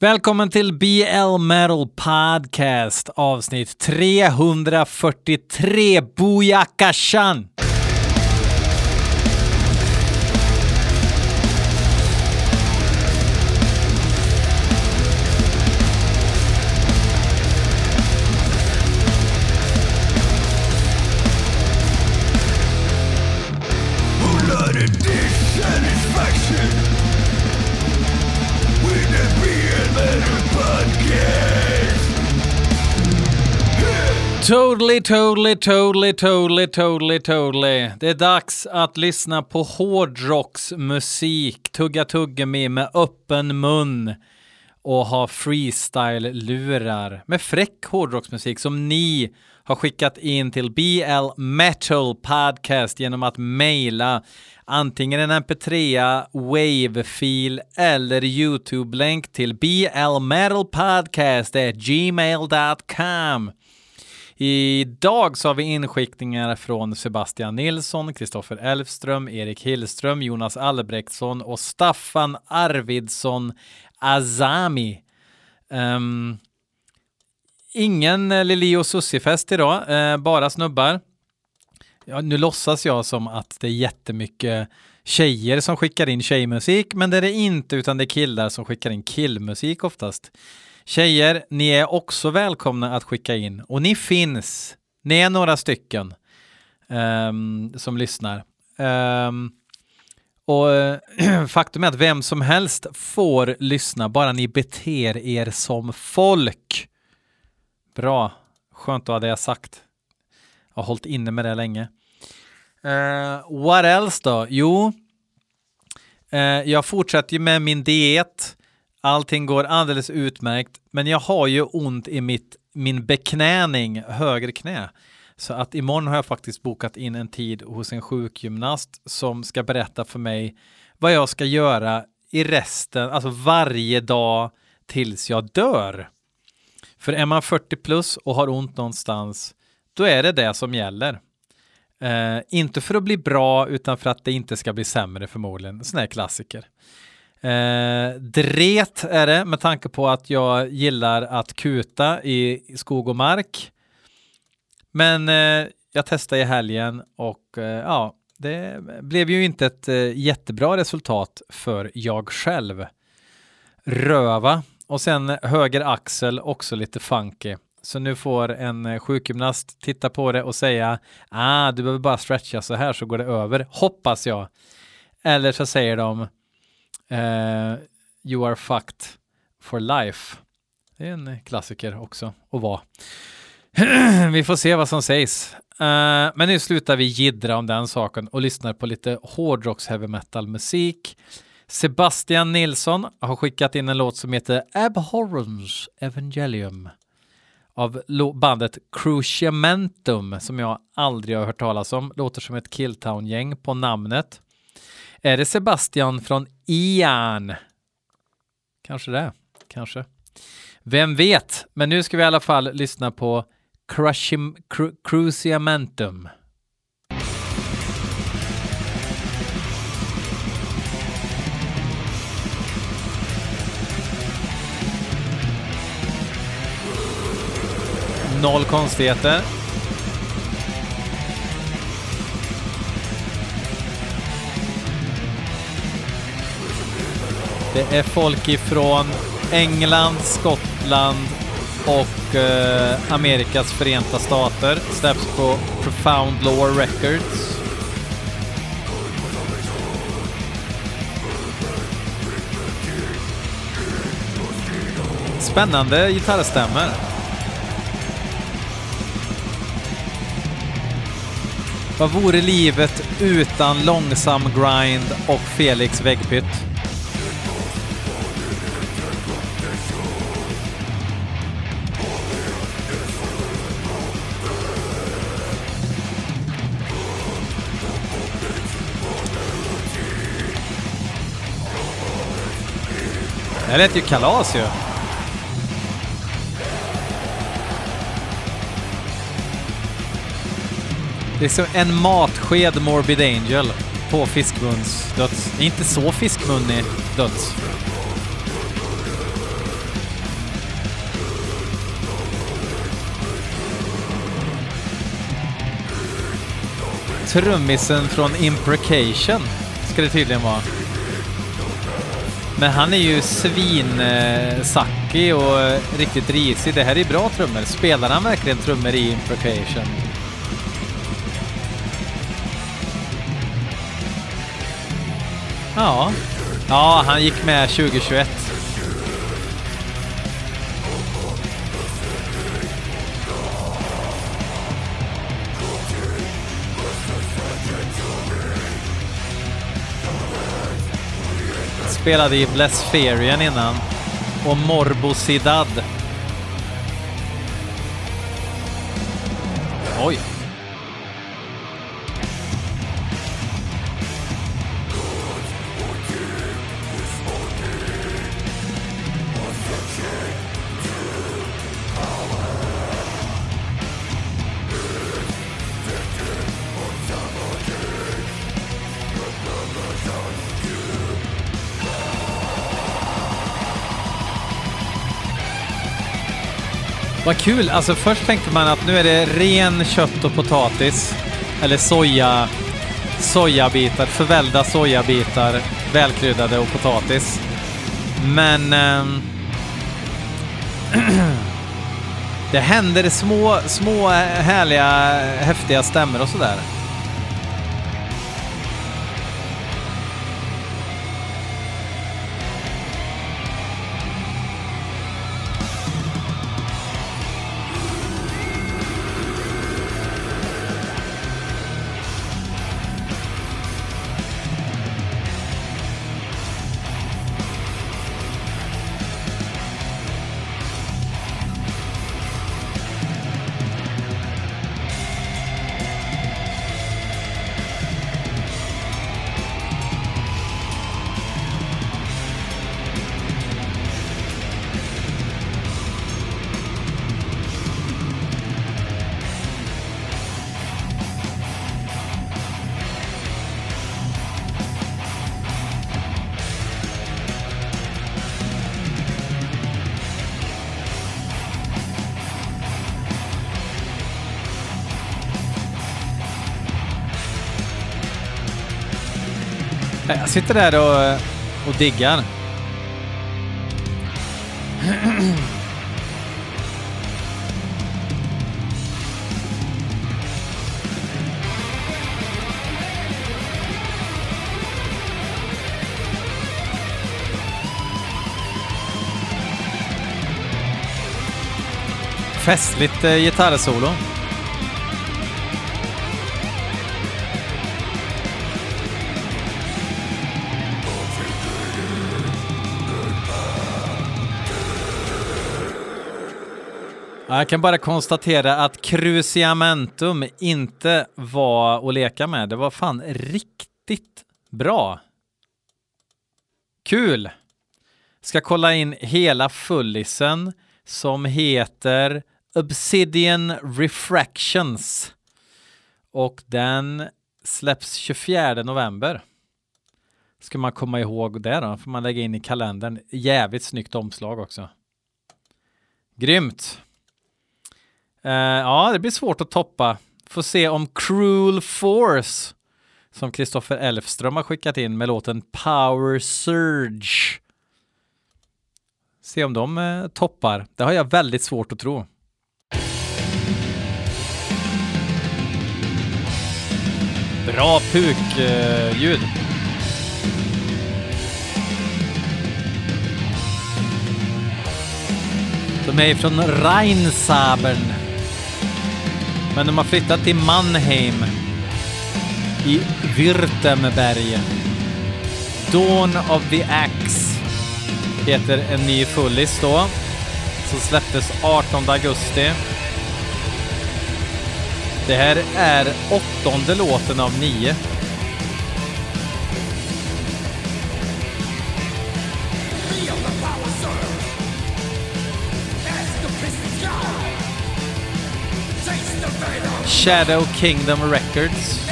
Välkommen till BL Metal Podcast avsnitt 343 Bojakashan! Totally, totally, totally, totally, totally, totally. Det är dags att lyssna på hårdrocksmusik, tugga tuggummi med öppen mun och ha freestyle-lurar med fräck hårdrocksmusik som ni har skickat in till BL Metal Podcast genom att mejla antingen en mp3, wave-fil eller YouTube-länk till blmetalpodcast.gmail.com. Idag så har vi inskickningar från Sebastian Nilsson, Kristoffer Elfström, Erik Hillström, Jonas Albrektsson och Staffan Arvidsson Azami. Um, ingen Lili och Sussi-fest idag, uh, bara snubbar. Ja, nu låtsas jag som att det är jättemycket tjejer som skickar in tjejmusik, men det är det inte, utan det är killar som skickar in killmusik oftast. Tjejer, ni är också välkomna att skicka in och ni finns. Ni är några stycken um, som lyssnar. Um, och eh, faktum är att vem som helst får lyssna, bara ni beter er som folk. Bra, skönt att ha det sagt. Jag har hållit inne med det länge. Uh, what else då? Jo, uh, jag fortsätter ju med min diet. Allting går alldeles utmärkt, men jag har ju ont i mitt, min beknäning, höger knä. Så att imorgon har jag faktiskt bokat in en tid hos en sjukgymnast som ska berätta för mig vad jag ska göra i resten, alltså varje dag tills jag dör. För är man 40 plus och har ont någonstans, då är det det som gäller. Eh, inte för att bli bra, utan för att det inte ska bli sämre förmodligen. Sån här klassiker. Eh, dret är det med tanke på att jag gillar att kuta i skog och mark. Men eh, jag testade i helgen och eh, ja, det blev ju inte ett eh, jättebra resultat för jag själv. Röva och sen höger axel också lite funky. Så nu får en eh, sjukgymnast titta på det och säga ah, du behöver bara stretcha så här så går det över, hoppas jag. Eller så säger de Uh, you are fucked for life. Det är en klassiker också att vara. vi får se vad som sägs. Uh, men nu slutar vi gidra om den saken och lyssnar på lite hårdrocks heavy metal musik. Sebastian Nilsson har skickat in en låt som heter Abhorrence Evangelium av bandet Cruciamentum som jag aldrig har hört talas om. Låter som ett Killtown-gäng på namnet. Är det Sebastian från Ian? Kanske det, kanske. Vem vet? Men nu ska vi i alla fall lyssna på Crushim, Cru, Cruciamentum. Noll konstigheter. Det är folk ifrån England, Skottland och eh, Amerikas förenta stater. Släpps på Profound Lore Records. Spännande gitarrstämmer. Vad vore livet utan långsam grind och Felix väggpytt? Det lät ju kalas ju. Det är som en matsked Morbid Angel på Fiskmuns döds. Inte så fiskmunnig döds. Trummisen från Imprecation ska det tydligen vara. Men han är ju svinsackig eh, och eh, riktigt risig. Det här är bra trummor. Spelar han verkligen trummor i Imprecation? Ja. Ja, han gick med 2021. Spelade i Blesferian innan. Och Morbosidad. Vad kul! Alltså först tänkte man att nu är det ren kött och potatis. Eller soja, sojabitar, förvällda sojabitar, välkryddade och potatis. Men... ehm, det händer små, små härliga, häftiga stämmer och sådär. Jag sitter där och, och diggar. Festligt eh, gitarrsolo. Jag kan bara konstatera att Cruciamentum inte var att leka med. Det var fan riktigt bra. Kul! Ska kolla in hela fullisen som heter Obsidian Refractions. Och den släpps 24 november. Ska man komma ihåg det då, får man lägga in i kalendern. Jävligt snyggt omslag också. Grymt! Uh, ja, det blir svårt att toppa. Får se om Cruel Force, som Kristoffer Elfström har skickat in med låten Power Surge. Se om de uh, toppar. Det har jag väldigt svårt att tro. Bra puk-ljud. Uh, de är från Rheinsabern. Men de har flyttat till Mannheim i Württemberg. Dawn of the Axe heter en ny fullis då. Som släpptes 18 augusti. Det här är åttonde låten av nio. Shadow Kingdom Records.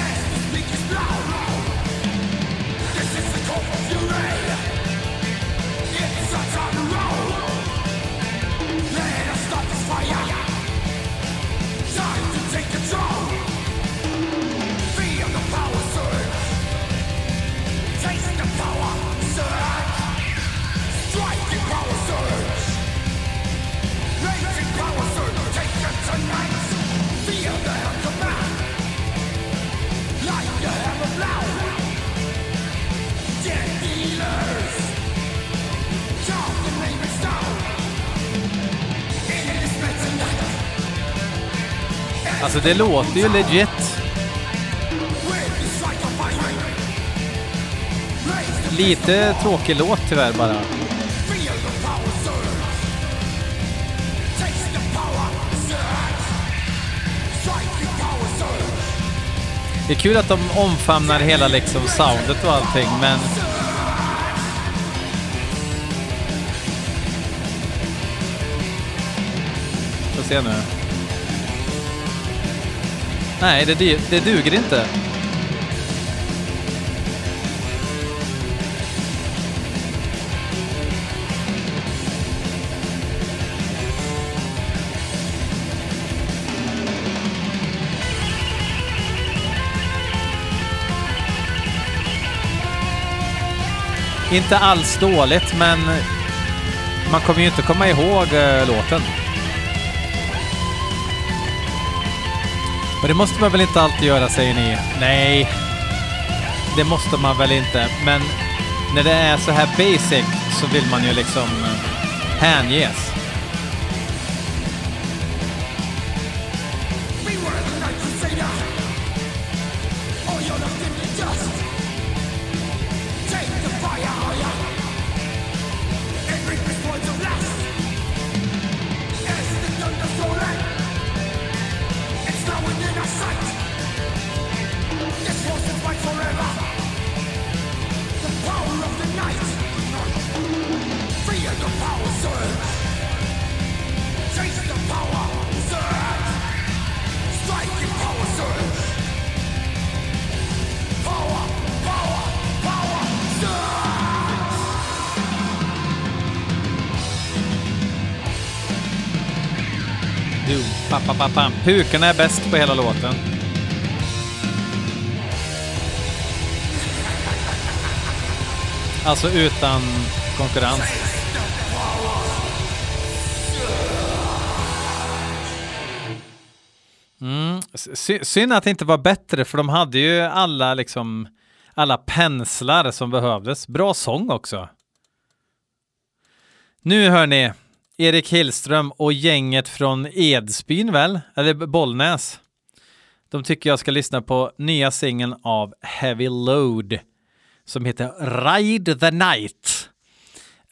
Alltså det låter ju legit. Lite tråkig låt tyvärr bara. Det är kul att de omfamnar hela liksom soundet och allting, men... Får se nu. Nej, det, det duger inte. Inte alls dåligt, men man kommer ju inte komma ihåg eh, låten. Och det måste man väl inte alltid göra, säger ni? Nej, det måste man väl inte. Men när det är så här basic så vill man ju liksom eh, hänges. Pukorna är bäst på hela låten. Alltså utan konkurrens. Mm. sy- Synd att det inte var bättre, för de hade ju alla liksom alla penslar som behövdes. Bra sång också. Nu hör ni Erik Hillström och gänget från Edsbyn väl? Eller Bollnäs. De tycker jag ska lyssna på nya singeln av Heavy Load som heter Ride the Night.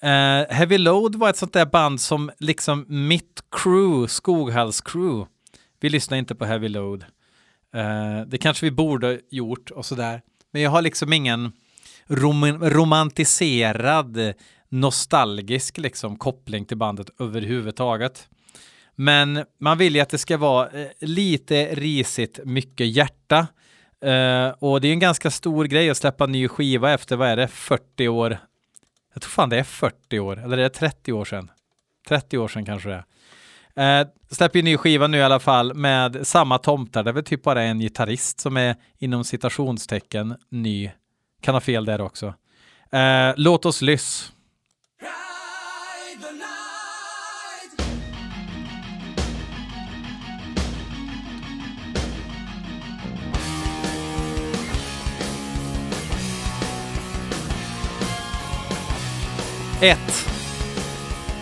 Uh, Heavy Load var ett sånt där band som liksom mitt crew, Skoghalls crew. Vi lyssnar inte på Heavy Load. Uh, det kanske vi borde gjort och sådär. Men jag har liksom ingen rom romantiserad, nostalgisk liksom koppling till bandet överhuvudtaget. Men man vill ju att det ska vara eh, lite risigt, mycket hjärta. Uh, och det är en ganska stor grej att släppa en ny skiva efter, vad är det, 40 år? Jag tror fan det är 40 år, eller är det 30 år sedan? 30 år sedan kanske det är. Uh, släpper ju ny skiva nu i alla fall med samma tomtar. Det är väl typ bara en gitarrist som är inom citationstecken ny. Kan ha fel där också. Uh, låt oss lyss. Ride the night. Ett.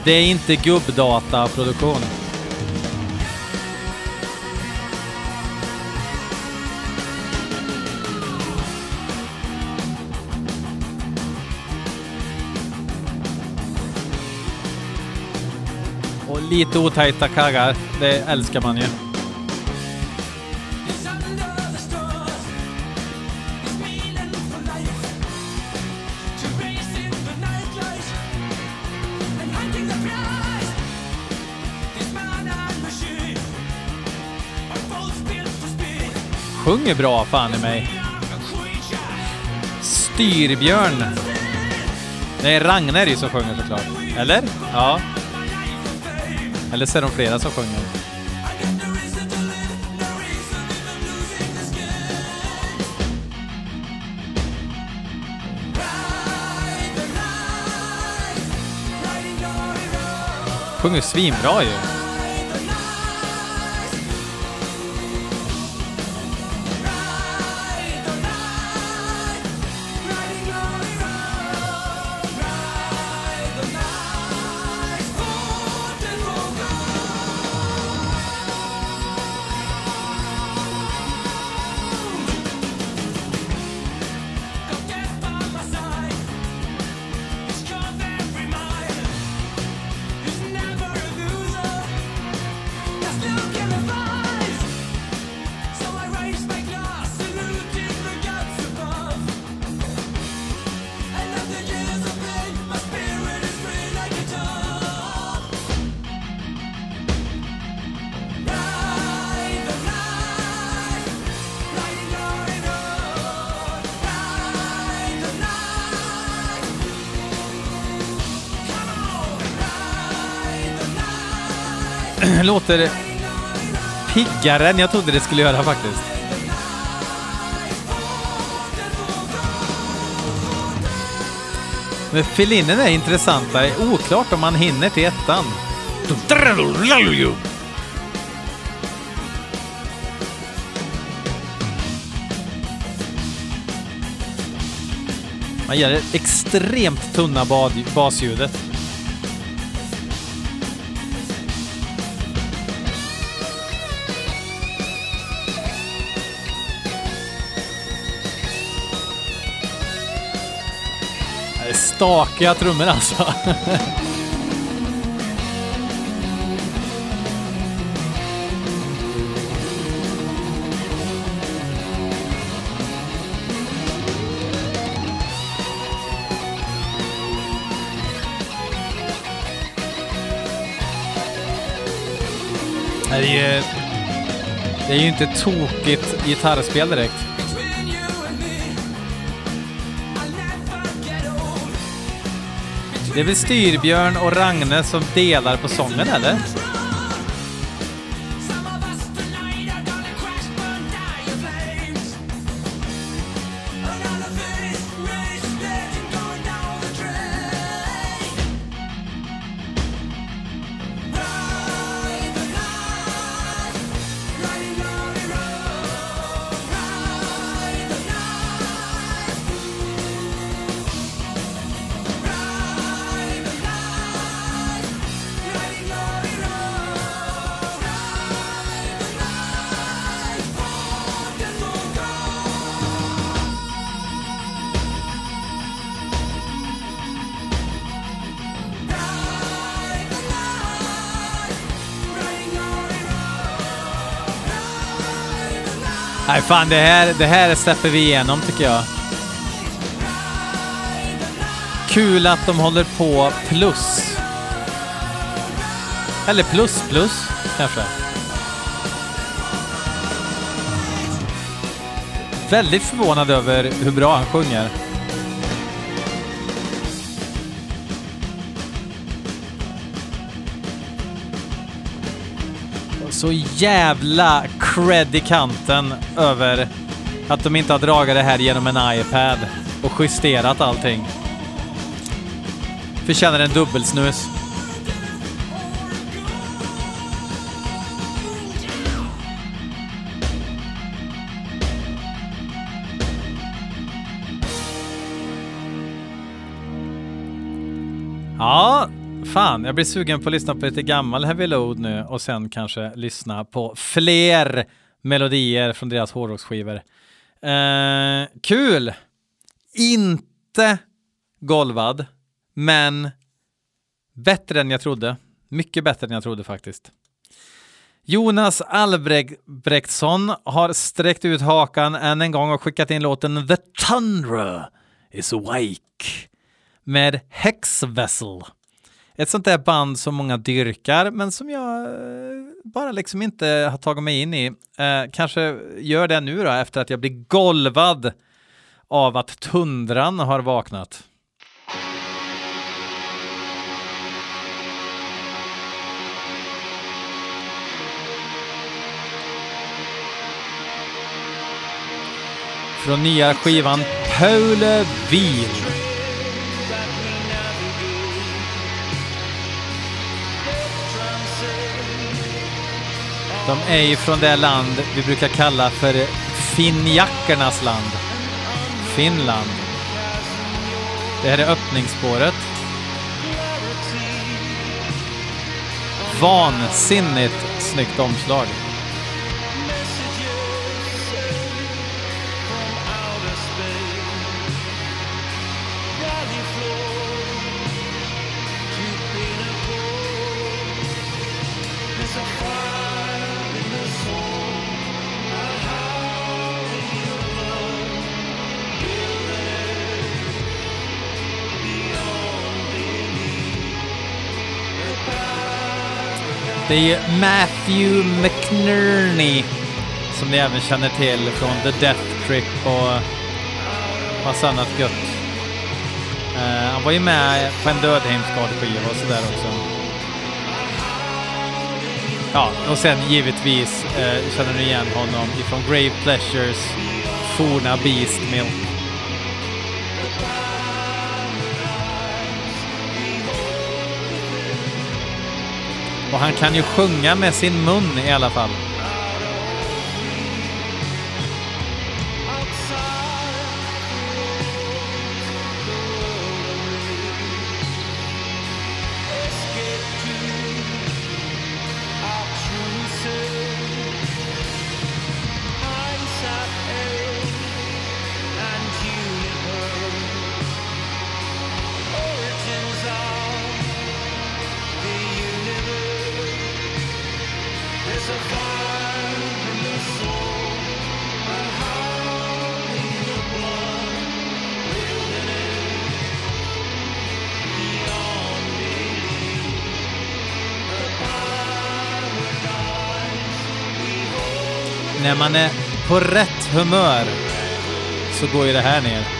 Det är inte gubbdataproduktion. Och lite otajta kaggar, det älskar man ju. Sjunger bra fan i mig. Styrbjörn. Det är Ragnar som sjunger såklart. Eller? Ja. Eller så är de flera som sjunger. Sjunger svinbra ju! låter piggare än jag trodde det skulle göra faktiskt. Men filinen är intressanta. Det är oklart om man hinner till ettan. Man gör det extremt tunna basljudet. Stakiga trummor alltså. Det är ju, det är ju inte tokigt gitarrspel direkt. Det är väl Styrbjörn och Ragne som delar på sången eller? Nej fan, det här, det här släpper vi igenom tycker jag. Kul att de håller på plus. Eller plus plus, kanske. Väldigt förvånad över hur bra han sjunger. Så jävla cred i kanten över att de inte har dragit det här genom en iPad och justerat allting. Förtjänar en dubbelsnus. Fan, jag blir sugen på att lyssna på lite gammal Heavy Load nu och sen kanske lyssna på fler melodier från deras hårdrocksskivor. Eh, kul! Inte golvad, men bättre än jag trodde. Mycket bättre än jag trodde faktiskt. Jonas Albrektsson har sträckt ut hakan än en gång och skickat in låten The Tundra is awake med Hexvessel. Ett sånt där band som många dyrkar, men som jag eh, bara liksom inte har tagit mig in i. Eh, kanske gör det nu då, efter att jag blir golvad av att tundran har vaknat. Från nya skivan Paula Wien. De är ju från det land vi brukar kalla för finjackernas land. Finland. Det här är öppningsspåret. Vansinnigt snyggt omslag. Det är ju Matthew McNerney som ni även känner till från The Death Trip och massa annat gött. Eh, han var ju med på en Dödheimsgard-skiva och sådär också. Ja, och sen givetvis eh, känner ni igen honom ifrån Grave Pleasures forna Beast Milk. Och han kan ju sjunga med sin mun i alla fall. När man är på rätt humör så går ju det här ner.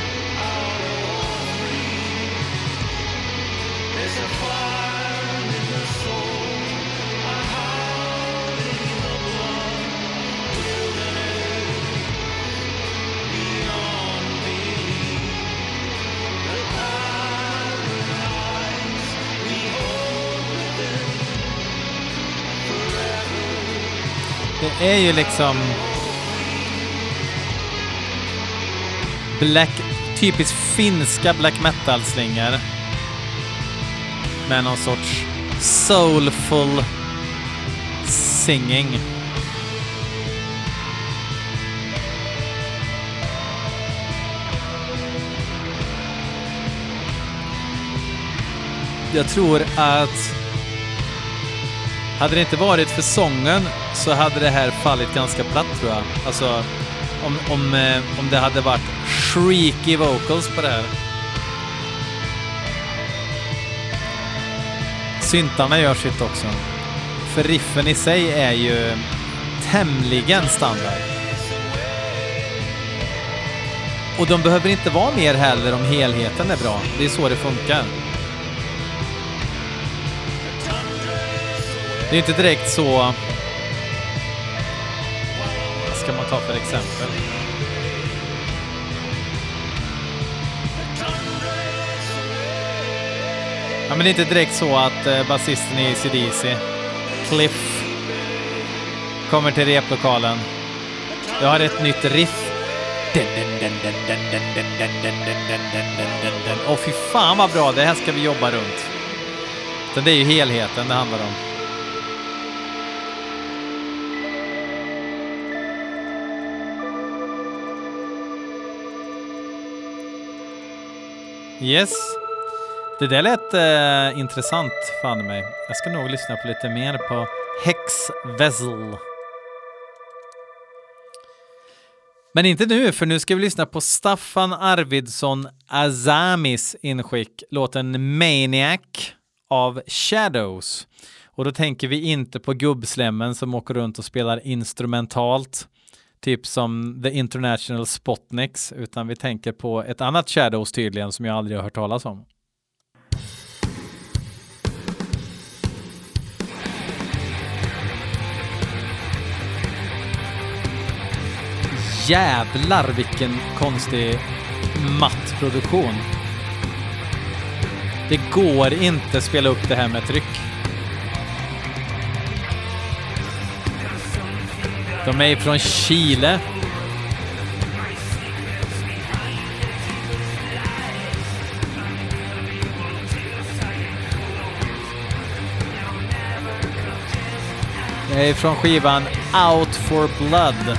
Är ju liksom... Black... Typiskt finska black metal-slingor. Med någon sorts soulful singing. Jag tror att hade det inte varit för sången så hade det här fallit ganska platt tror jag. Alltså om, om, eh, om det hade varit shrieky vocals på det här. Syntarna gör sitt också. För riffen i sig är ju tämligen standard. Och de behöver inte vara mer heller om helheten är bra. Det är så det funkar. Det är inte direkt så... Vad ska ta för exempel? Ja, men det är inte direkt så att basisten i CDC, Cliff, kommer till replokalen. Jag har ett nytt riff. Åh fy fan vad bra, det här ska vi jobba runt. Så det är ju helheten det handlar om. Yes. Det där lät eh, intressant fan mig. Jag ska nog lyssna på lite mer på Hex Vessel. Men inte nu, för nu ska vi lyssna på Staffan Arvidsson Azamis inskick, låten Maniac av Shadows. Och då tänker vi inte på gubbslemmen som åker runt och spelar instrumentalt, typ som The International Spotniks, utan vi tänker på ett annat Shadows tydligen som jag aldrig har hört talas om. Jävlar vilken konstig mattproduktion. Det går inte att spela upp det här med tryck. De är från Chile. Det är från skivan Out for Blood.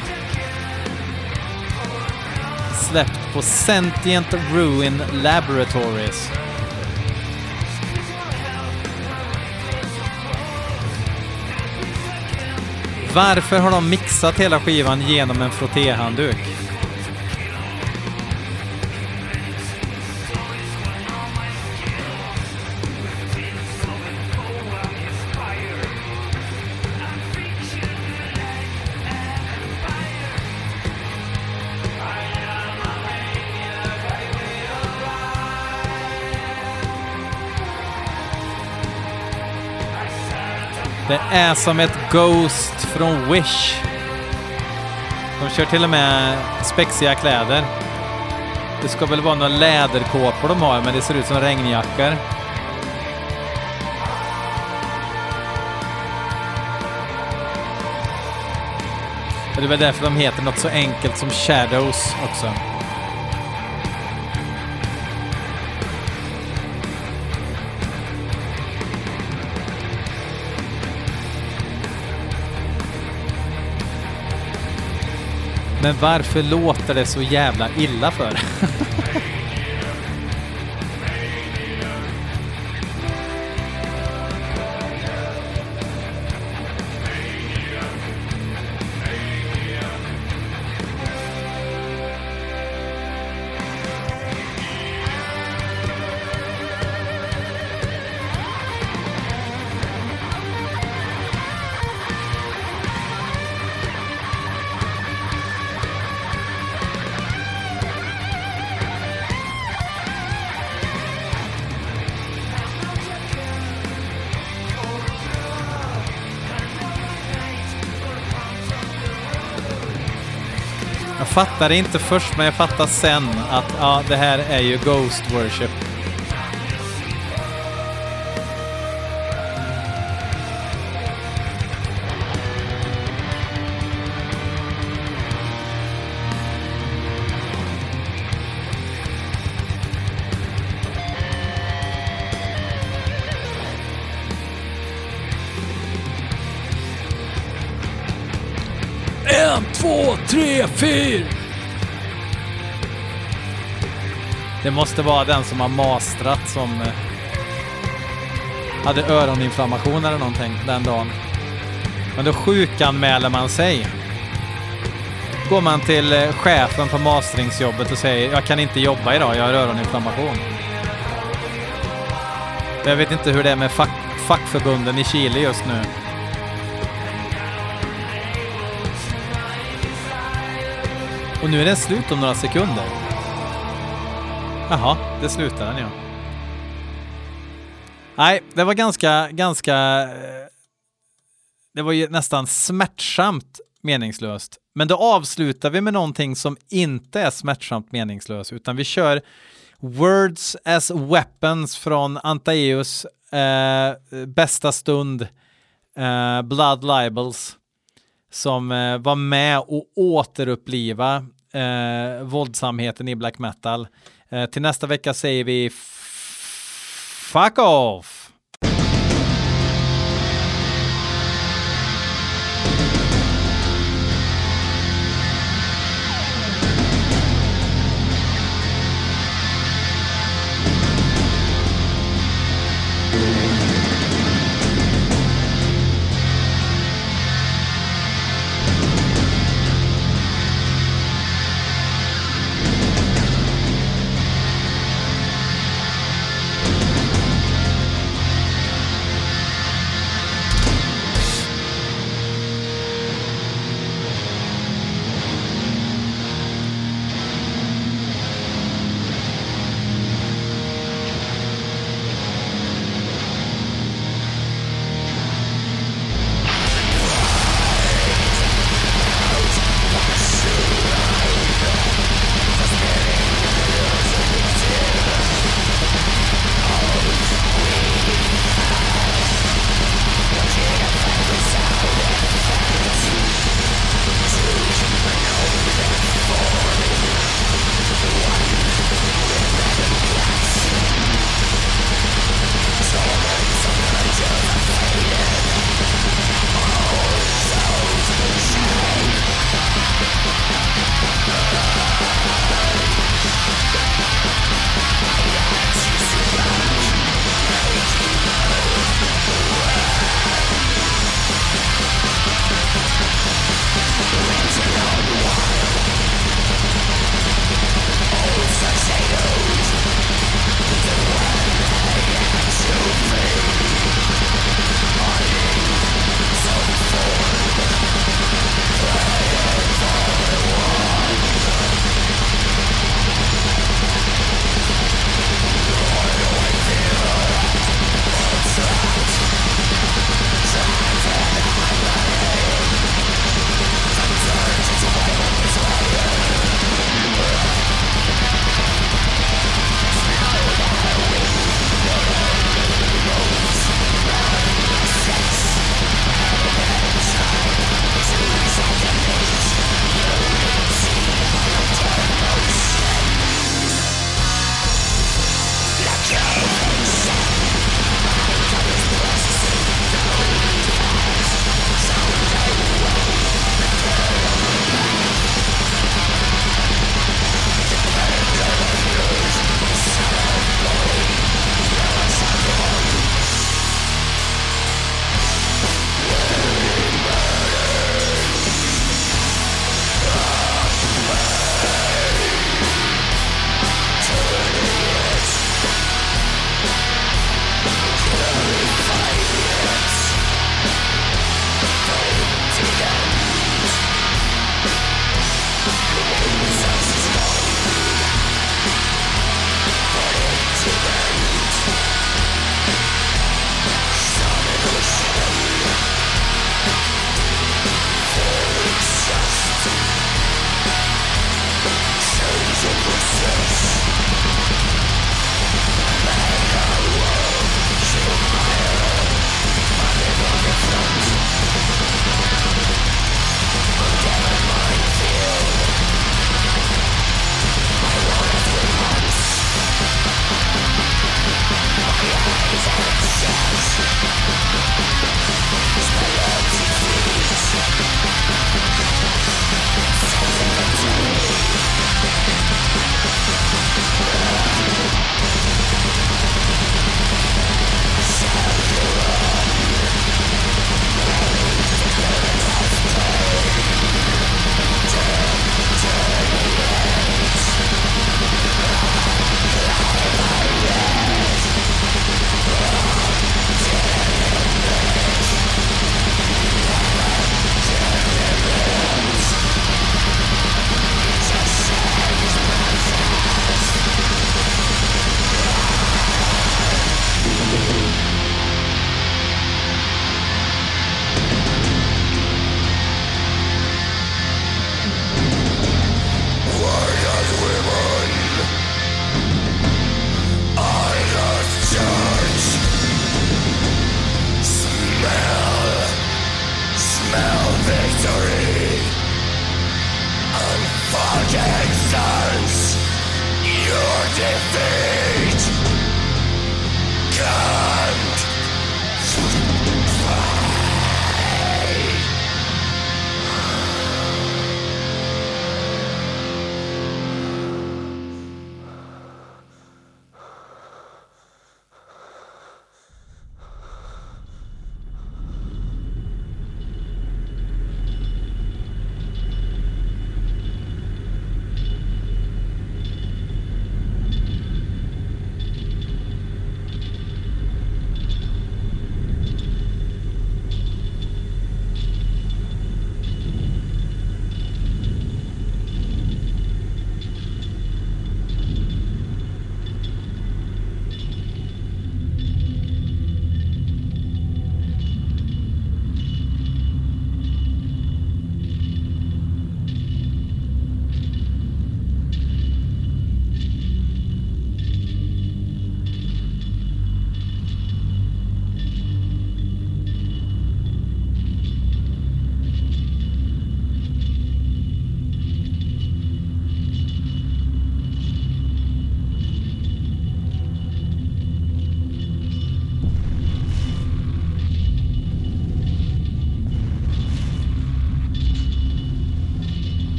Släppt på Sentient Ruin Laboratories. Varför har de mixat hela skivan genom en frottéhandduk? Är som ett Ghost från Wish. De kör till och med spexiga kläder. Det ska väl vara några läderkåpor de har, men det ser ut som regnjackor. Det är väl därför de heter något så enkelt som Shadows också. Men varför låter det så jävla illa för? fattade inte först, men jag fattade sen att ja, det här är ju Ghost Worship. Två, tre, fyr! Det måste vara den som har mastrat som eh, hade öroninflammation eller någonting den dagen. Men då sjukanmäler man sig. Går man till eh, chefen på masteringsjobbet och säger jag kan inte jobba idag, jag har öroninflammation. Jag vet inte hur det är med fack, fackförbunden i Chile just nu. Och nu är den slut om några sekunder. Jaha, det slutar den ja. Nej, det var ganska, ganska... Eh, det var ju nästan smärtsamt meningslöst. Men då avslutar vi med någonting som inte är smärtsamt meningslöst, utan vi kör Words as Weapons från Antaeus eh, bästa stund, eh, Blood Libels som eh, var med och återuppliva eh, våldsamheten i black metal. Eh, till nästa vecka säger vi fuck off!